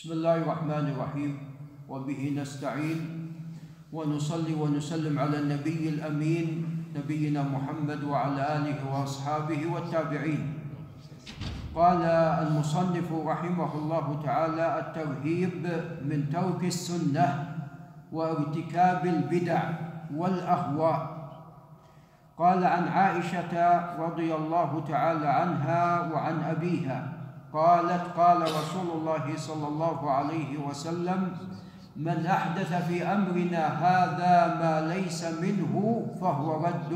بسم الله الرحمن الرحيم وبه نستعين ونصلي ونسلم على النبي الامين نبينا محمد وعلى اله واصحابه والتابعين قال المصنف رحمه الله تعالى الترهيب من ترك السنة وارتكاب البدع والاهواء قال عن عائشه رضي الله تعالى عنها وعن ابيها قالت قال رسول الله صلى الله عليه وسلم من أحدث في أمرنا هذا ما ليس منه فهو رد.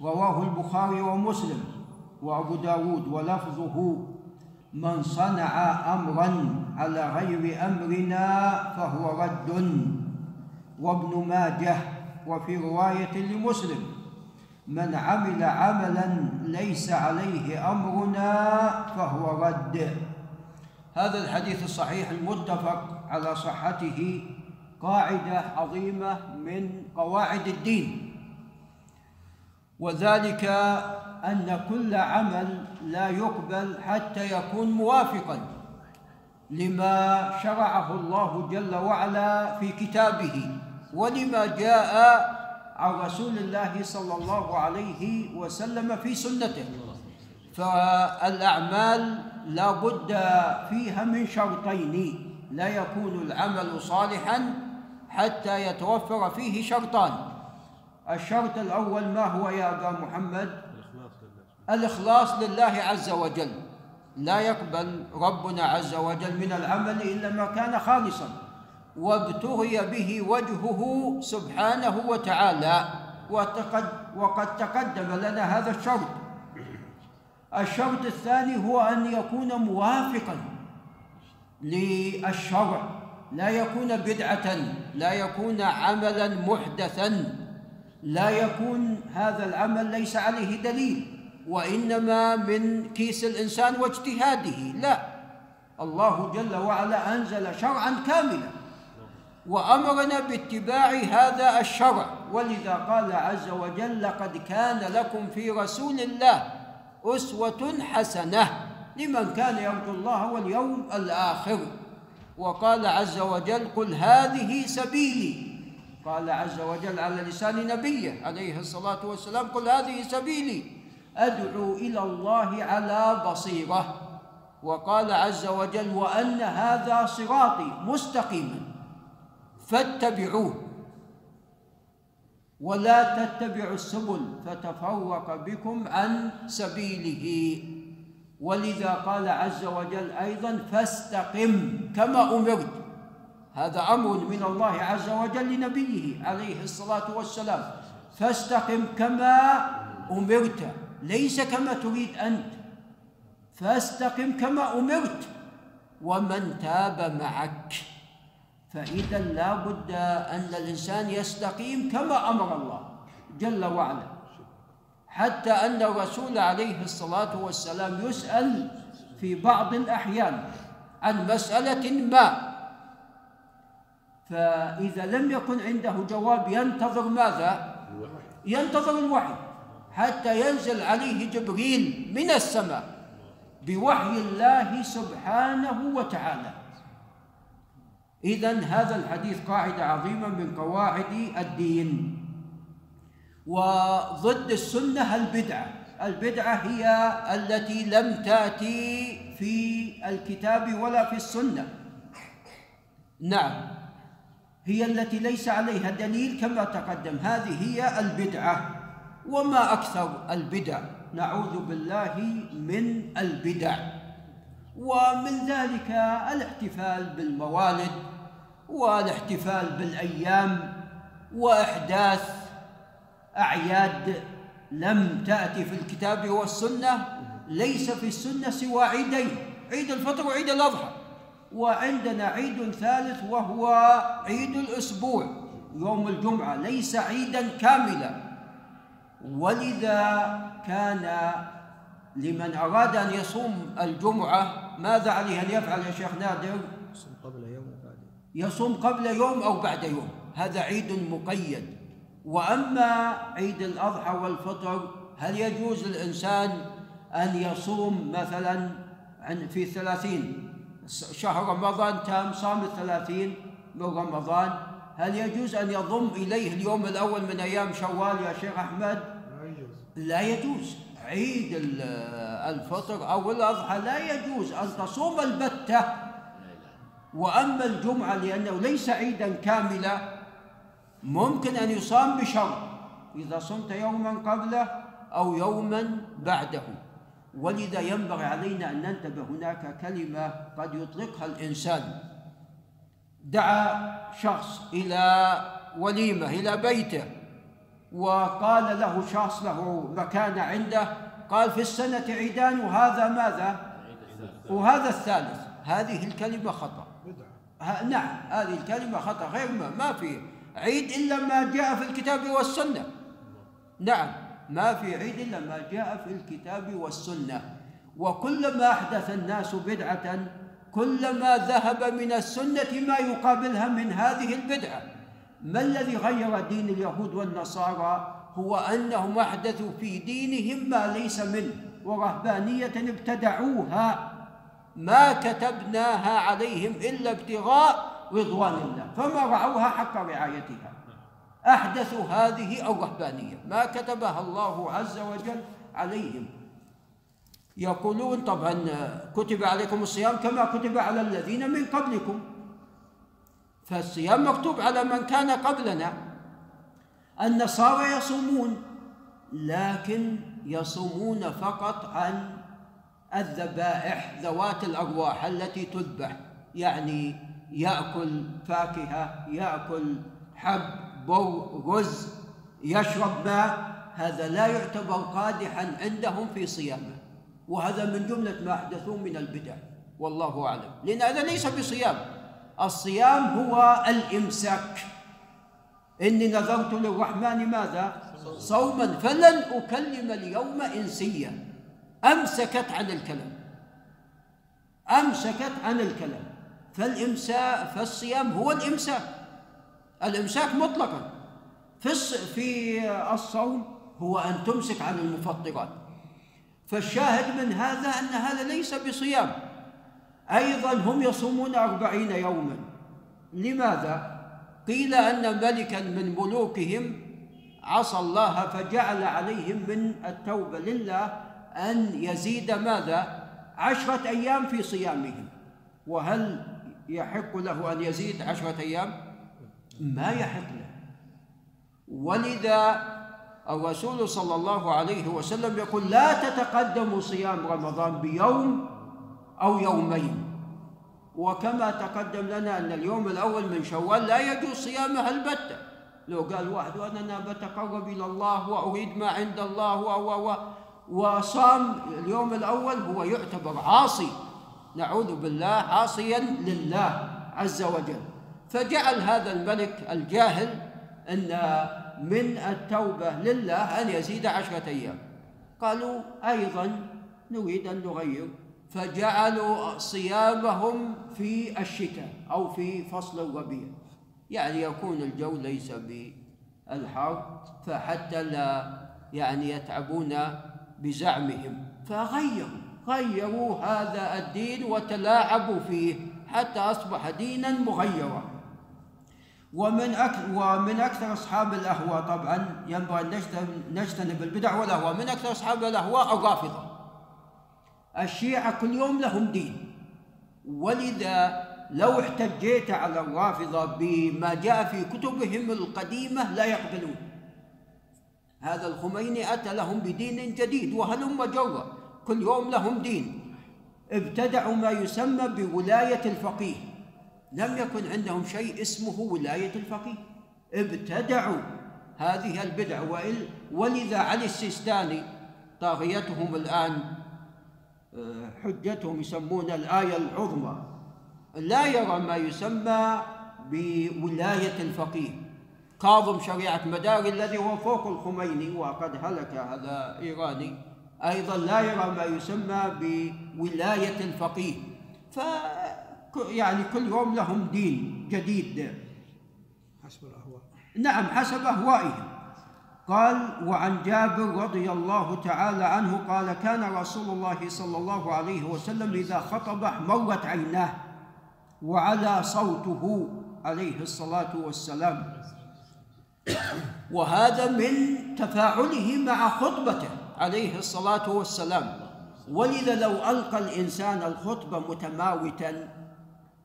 رواه البخاري ومسلم وأبو داود ولفظه من صنع امرا على غير أمرنا فهو رد. وابن ماجه وفي رواية لمسلم من عمل عملا ليس عليه أمرنا فهو رد. هذا الحديث الصحيح المتفق على صحته قاعدة عظيمة من قواعد الدين. وذلك أن كل عمل لا يقبل حتى يكون موافقا لما شرعه الله جل وعلا في كتابه. ولما جاء عن رسول الله صلى الله عليه وسلم في سنته. فالأعمال لا بد فيها من شرطين. لا يكون العمل صالحا حتى يتوفر فيه شرطان. الشرط الأول ما هو يا أبا محمد؟ الإخلاص لله عز وجل. لا يقبل ربنا عز وجل من العمل إلا ما كان خالصا. وابتغي به وجهه سبحانه وتعالى. وقد تقدم لنا هذا الشرط. الشرط الثاني هو أن يكون موافقا للشرع. لا يكون بدعة لا يكون عملا محدثا. لا يكون هذا العمل ليس عليه دليل وإنما من كيس الإنسان واجتهاده. لا. الله جل وعلا أنزل شرعا كاملا. وأمرنا باتباع هذا الشرع. ولذا قال عز وجل لقد كان لكم في رسول الله أسوة حسنة لمن كان يرجو الله واليوم الآخر. وقال عز وجل قل هذه سبيلي. قال عز وجل على لسان نبيه عليه الصلاة والسلام قل هذه سبيلي أدعو إلى الله على بصيرة. وقال عز وجل وأن هذا صراطي مستقيما. فاتبعوه. ولا تتبعوا السبل فتفرق بكم عن سبيله. ولذا قال عز وجل أيضا فاستقم كما أمرت. هذا أمر من الله عز وجل لنبيه عليه الصلاة والسلام. فاستقم كما أمرت ليس كما تريد أنت. فاستقم كما أمرت ومن تاب معك. فإذا لا بد أن الإنسان يستقيم كما أمر الله جل وعلا. حتى أن الرسول عليه الصلاة والسلام يسأل في بعض الأحيان عن مسألة ما. فإذا لم يكن عنده جواب ينتظر ماذا؟ ينتظر الوحي. حتى ينزل عليه جبريل من السماء بوحي الله سبحانه وتعالى. إذا هذا الحديث قاعدة عظيمة من قواعد الدين. وضد السنة البدعة. البدعة هي التي لم تأتي في الكتاب ولا في السنة. نعم. هي التي ليس عليها دليل كما تقدم. هذه هي البدعة. وما أكثر البدع؟ نعوذ بالله من البدع. ومن ذلك الاحتفال بالموالد والاحتفال بالأيام وإحداث أعياد لم تأتي في الكتاب والسنة ليس في السنة سوى عيدين عيد الفطر وعيد الأضحى. وعندنا عيد ثالث وهو عيد الأسبوع يوم الجمعة ليس عيدا كاملا. ولذا كان لمن أراد أن يصوم الجمعة ماذا عليه أن يفعل يا شيخ نادر؟ يصوم قبل يوم وبعد يصوم قبل يوم أو بعد يوم. هذا عيد مقيد. وأما عيد الأضحى والفطر هل يجوز للإنسان أن يصوم مثلا في ثلاثين شهر رمضان تام صام الثلاثين من رمضان. هل يجوز أن يضم إليه اليوم الأول من أيام شوال يا شيخ أحمد؟ لا يجوز. لا يجوز. عيد ال- الفطر. أو الأضحى لا يجوز أن تصوم البتة. وأما الجمعة لأنه ليس عيدا كاملا ممكن أن يصام بشرط إذا صمت يوما قبله أو يوما بعده. ولذا ينبغي علينا أن ننتبه هناك كلمة قد يطلقها الإنسان. دعا شخص إلى وليمة إلى بيته. وقال له شخص له مكانة عنده قال في السنة عيدان وهذا ماذا؟ وهذا الثالث. هذه الكلمة خطأ. نعم هذه الكلمة خطأ. غير ما, ما في عيد إلا ما جاء في الكتاب والسنة. نعم ما في عيد إلا ما جاء في الكتاب والسنة. وكلما أحدث الناس بدعة كلما ذهب من السنة ما يقابلها من هذه البدعة. ما الذي غير دين اليهود والنصارى هو أنهم أحدثوا في دينهم ما ليس منه ورهبانية ابتدعوها ما كتبناها عليهم إلا ابتغاء رضوان الله فما رعوها حق رعايتها. أحدثوا هذه الرهبانية ما كتبها الله عز وجل عليهم. يقولون طبعا كتب عليكم الصيام كما كتب على الذين من قبلكم. فالصيام مكتوب على من كان قبلنا. النصارى يصومون لكن يصومون فقط عن الذبائح ذوات الأرواح التي تذبح. يعني يأكل فاكهة يأكل حب بر رز يشرب ماء. هذا لا يعتبر قادحا عندهم في صيامه. وهذا من جملة ما احدثوه من البدع. والله أعلم. لأن هذا ليس بصيام. الصيام هو الإمساك. إني نذرت للرحمن ماذا؟ صوما. فلن أكلم اليوم إنسيا. أمسكت عن الكلام. أمسكت عن الكلام. فالامساك فالصيام هو الإمساك. الإمساك مطلقا. في في الصوم هو أن تمسك عن المفطرات. فالشاهد من هذا أن هذا ليس بصيام. أيضا هم يصومون أربعين يوما. لماذا؟ قيل أن ملكا من ملوكهم عصى الله فجعل عليهم من التوبة لله أن يزيد ماذا؟ عشرة أيام في صيامهم. وهل يحق له أن يزيد عشرة أيام؟ ما يحق له. ولذا الرسول صلى الله عليه وسلم يقول لا تتقدموا صيام رمضان بيوم أو يومين. وكما تقدم لنا أن اليوم الأول من شوال لا يجوز صيامه البتة. لو قال واحد وأنا بتقرب إلى الله واريد ما عند الله و وصام اليوم الأول هو يعتبر عاصي. نعوذ بالله عاصيا لله عز وجل. فجعل هذا الملك الجاهل أن من التوبة لله أن يزيد عشرة أيام. قالوا أيضا نريد أن نغير. فجعلوا صيامهم في الشتاء أو في فصل الربيع. يعني يكون الجو ليس بالحر فحتى لا يعني يتعبون بزعمهم. فغيروا غيروا هذا الدين وتلاعبوا فيه حتى أصبح دينا مغيرا. ومن أكثر ومن أكثر أصحاب الأهواء طبعا ينبغي أن نجتنب- البدع والأهواء. من أكثر أصحاب الأهواء الرافضة. الشيعة كل يوم لهم دين. ولذا لو احتجيت على الرافضة بما جاء في كتبهم القديمة لا يقبلون. هذا الخميني أتى لهم بدين جديد وهلم جرة كل يوم لهم دين. ابتدعوا ما يسمى بولاية الفقيه. لم يكن عندهم شيء اسمه ولاية الفقيه. ابتدعوا هذه البدع ولذا علي السيستاني طاغيتهم الآن حجتهم يسمون الآية العظمى. لا يرى ما يسمى بولاية الفقيه. كاظم شريعة مداري الذي هو فوق الخميني وقد هلك هذا إيراني. أيضا لا يرى ما يسمى بولاية الفقيه. ف يعني كل يوم لهم دين جديد. حسب الأهواء. نعم حسب أهوائهم. قال وعن جابر رضي الله تعالى عنه قال كان رسول الله صلى الله عليه وسلم إذا خطب احمرت عيناه وعلى صوته عليه الصلاة والسلام. وهذا من تفاعله مع خطبته عليه الصلاة والسلام. ولذا لو ألقى الإنسان الخطبة متماوتا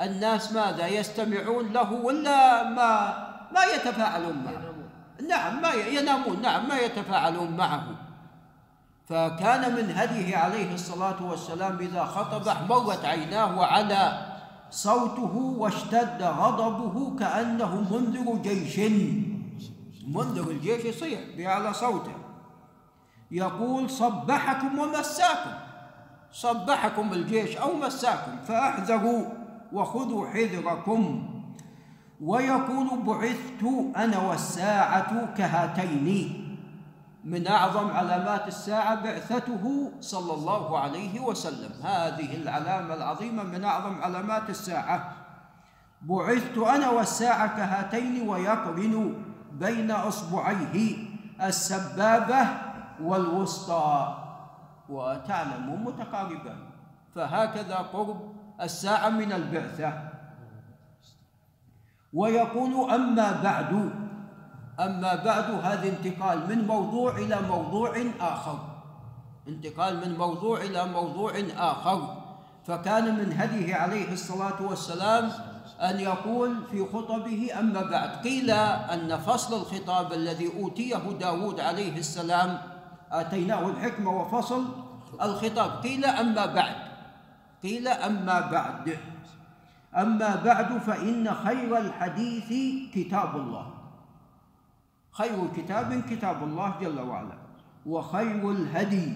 الناس ماذا يستمعون له ولا ما ما يتفاعلون معه؟ نعم ما ينامون نعم ما يتفاعلون معه. فكان من هديه عليه الصلاة والسلام إذا خطب احمرت عيناه وعلى صوته واشتد غضبه كأنه منذر جيش. منذر الجيش يصيح بأعلى صوته. يقول صبحكم ومساكم صبحكم الجيش أو مساكم فأحذروا وخذوا حذركم. ويقول بعثت أنا والساعة كهاتين. من أعظم علامات الساعة بعثته صلى الله عليه وسلم. هذه العلامة العظيمة من أعظم علامات الساعة. بعثت أنا والساعة كهاتين ويقرن بين أصبعيه السبابة والوسطى. وتعلم متقاربان فهكذا قرب الساعة من البعثة. ويقول أما بعد أما بعد هذا انتقال من موضوع إلى موضوع آخر. انتقال من موضوع إلى موضوع آخر. فكان من هديه عليه الصلاة والسلام أن يقول في خطبه أما بعد قيل أن فصل الخطاب الذي أوتيه داود عليه السلام آتيناه الحكمة وفصل الخطاب. قيل أما بعد قيل أما بعد. أما بعد فإن خير الحديث كتاب الله. خير كتاب كتاب الله جل وعلا وخير الهدي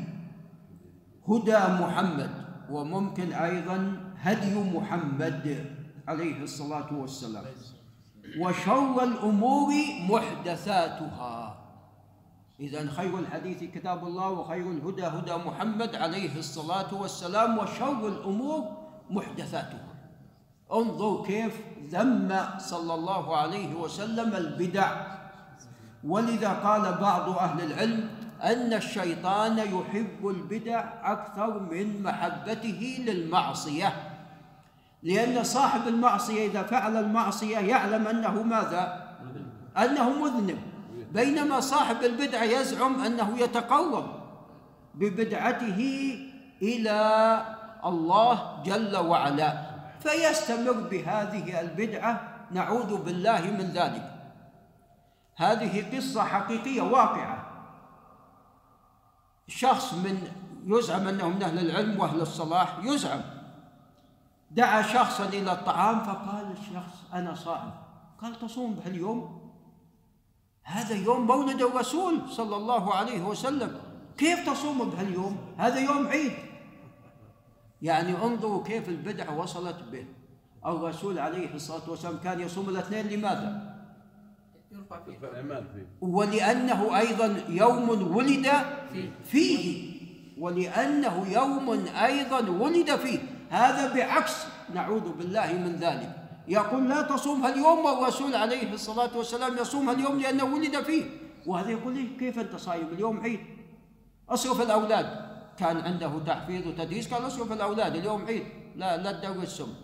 هدى محمد وممكن أيضا هدي محمد عليه الصلاة والسلام. وشر الأمور محدثاتها. إذا خير الحديث كتاب الله وخير الهدى هدى محمد عليه الصلاة والسلام وشر الأمور محدثاتها. انظر كيف ذم صلى الله عليه وسلم البدع. ولذا قال بعض أهل العلم أن الشيطان يحب البدع أكثر من محبته للمعصية لأن صاحب المعصية إذا فعل المعصية يعلم أنه ماذا؟ أنه مذنب. بينما صاحب البدعه يزعم أنه يتقرب ببدعته إلى الله جل وعلا. فيستمر بهذه البدعة نعوذ بالله من ذلك. هذه قصة حقيقية واقعة. شخص من يزعم انه من أهل العلم وأهل الصلاح يزعم. دعا شخصا إلى الطعام فقال الشخص أنا صائم. قال تصوم بهاليوم هذا يوم مولد الرسول صلى الله عليه وسلم. كيف تصوم بهاليوم؟ هذا يوم عيد. يعني انظروا كيف البدعة وصلت به. الرسول عليه الصلاة والسلام كان يصوم الاثنين لماذا؟ ولأنه أيضا يوم ولد فيه. ولأنه يوم أيضا ولد فيه. هذا بعكس نعوذ بالله من ذلك. يقول لا تصوم اليوم والرسول عليه الصلاة والسلام يصوم اليوم لأنه ولد فيه. وهذا يقول لي كيف أنت صايم اليوم عيد؟ أصرف الأولاد. كان عنده تحفيظ وتدريس قال اصرف الأولاد اليوم عيد. لا لا تدرسهم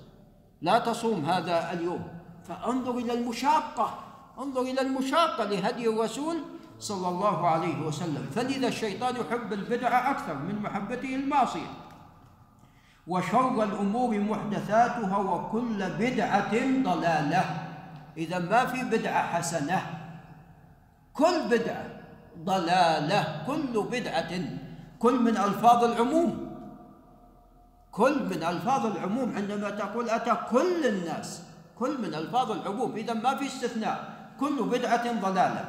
لا تصوم هذا اليوم. فانظر إلى المشاقة انظر إلى المشاقة لهدي الرسول صلى الله عليه وسلم. فلذا الشيطان يحب البدع أكثر من محبته المعصية. وشر الأمور محدثاتها وكل بدعة ضلالة. إذا ما في بدعة حسنة كل بدعة ضلالة كل بدعة كل من ألفاظ العموم. كل من ألفاظ العموم عندما تقول أتى كل الناس كل من ألفاظ العموم إذا ما في استثناء كل بدعة ضلالة.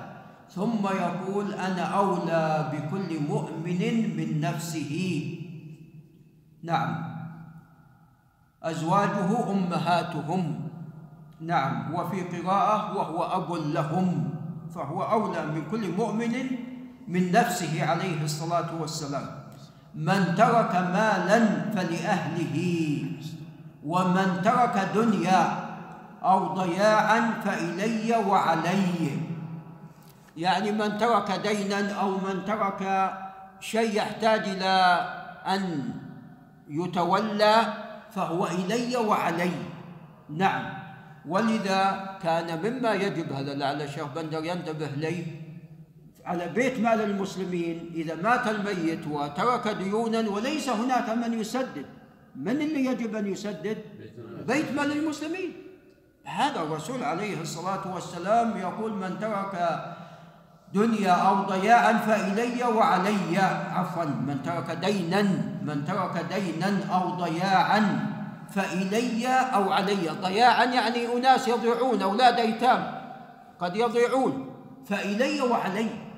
ثم يقول أنا أولى بكل مؤمن من نفسه. نعم. أزواجه أمهاتهم. نعم. وفي قراءة وهو أب لهم فهو أولى من كل مؤمن من نفسه عليه الصلاة والسلام. من ترك مالا فلأهله ومن ترك دنيا أو ضياعا فإلي وعلي يعني من ترك دينا أو من ترك شيء يحتاج إلى أن يتولى فهو إلي وعلي نعم. ولذا كان مما يجب هذا لعل الشيخ بندر ينتبه ليه على بيت مال المسلمين إذا مات الميت وترك ديونا وليس هناك من يسدد من اللي يجب أن يسدد؟ بيت مال المسلمين. هذا الرسول عليه الصلاة والسلام يقول من ترك دنيا أو ضياعا فإلي وعلي. عفوا من ترك دينا من ترك دينا أو ضياعا فإلي أو علي. ضياعا يعني أناس يضيعون أولاد أيتام قد يضيعون. فإلي وعلي.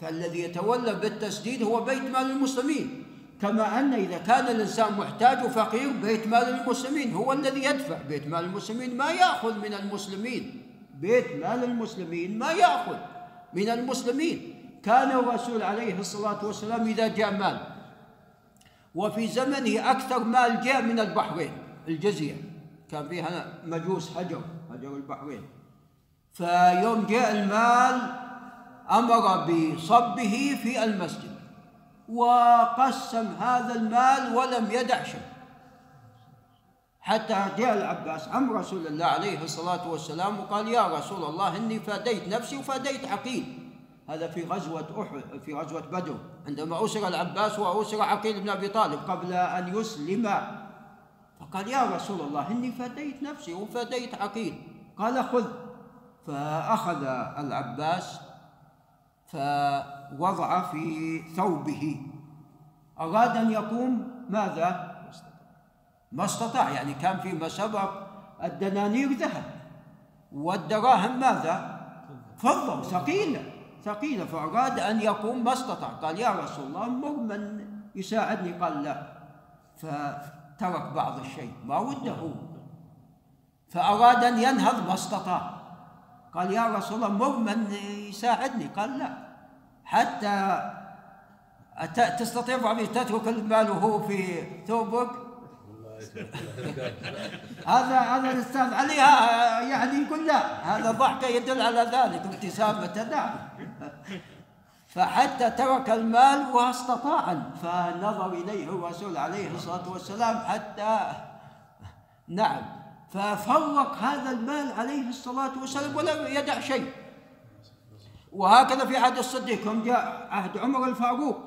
فالذي يتولى بالتسديد هو بيت مال المسلمين. كما أن إذا كان الإنسان محتاج وفقير بيت مال المسلمين هو الذي يدفع. بيت مال المسلمين ما يأخذ من المسلمين. بيت مال المسلمين ما يأخذ من المسلمين. كان الرسول عليه الصلاة والسلام إذا جاء مال وفي زمنه أكثر مال جاء من البحرين الجزيرة كان فيها مجوس حجر حجر البحرين. فيوم جاء المال أمر بصبه في المسجد. وقسم هذا المال ولم يدع شيء. حتى جاء العباس عم رسول الله عليه الصلاة والسلام وقال يا رسول الله إني فاديت نفسي وفاديت عقيل. هذا في غزوة أحد في غزوة بدر عندما أسر العباس وأسر عقيل بن أبي طالب قبل أن يسلم. فقال يا رسول الله إني فديت نفسي وفديت عقيل. قال خذ. فأخذ العباس فوضع في ثوبه. أراد أن يقوم ماذا؟ ما استطاع يعني كان فيما سبق الدنانير ذهب. والدراهم ماذا؟ فضة ثقيلة ثقيلة. فأراد أن يقوم ما استطاع. قال يا رسول الله مر من يساعدني. قال لا. فترك بعض الشيء ما وده فأراد أن ينهض ما استطاع. قال يا رسول الله مر من يساعدني؟ قال لا. حتى تستطيع تترك المال وهو في ثوبك؟ هذا هذا الأستاذ علي يعني يقول لا. هذا ضحكة يدل على ذلك ابتسامه نعم فحتى ترك المال واستطاع. فنظر إليه الرسول عليه الصلاة والسلام حتى نعم. ففرق هذا المال عليه الصلاة والسلام ولم يدع شيء. وهكذا في عهد الصديق هم جاء عهد عمر الفاروق.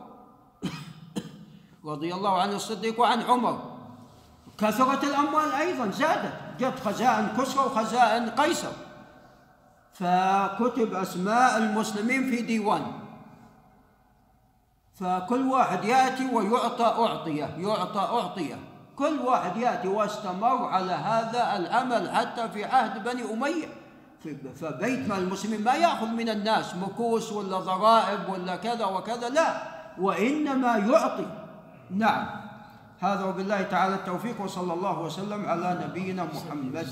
رضي الله عن الصديق وعن عمر. كثرت الأموال أيضا زادت جت خزائن كسرى وخزائن قيصر. فكتب أسماء المسلمين في ديوان. فكل واحد يأتي ويعطى أعطية يعطى أعطية. كل واحد يأتي واستمر على هذا العمل حتى في عهد بني أمية. فبيت مال المسلمين ما يأخذ من الناس مكوس ولا ضرائب ولا كذا وكذا لا. وإنما يعطي. نعم. هذا وبالله تعالى التوفيق وصلى الله وسلم على نبينا محمد.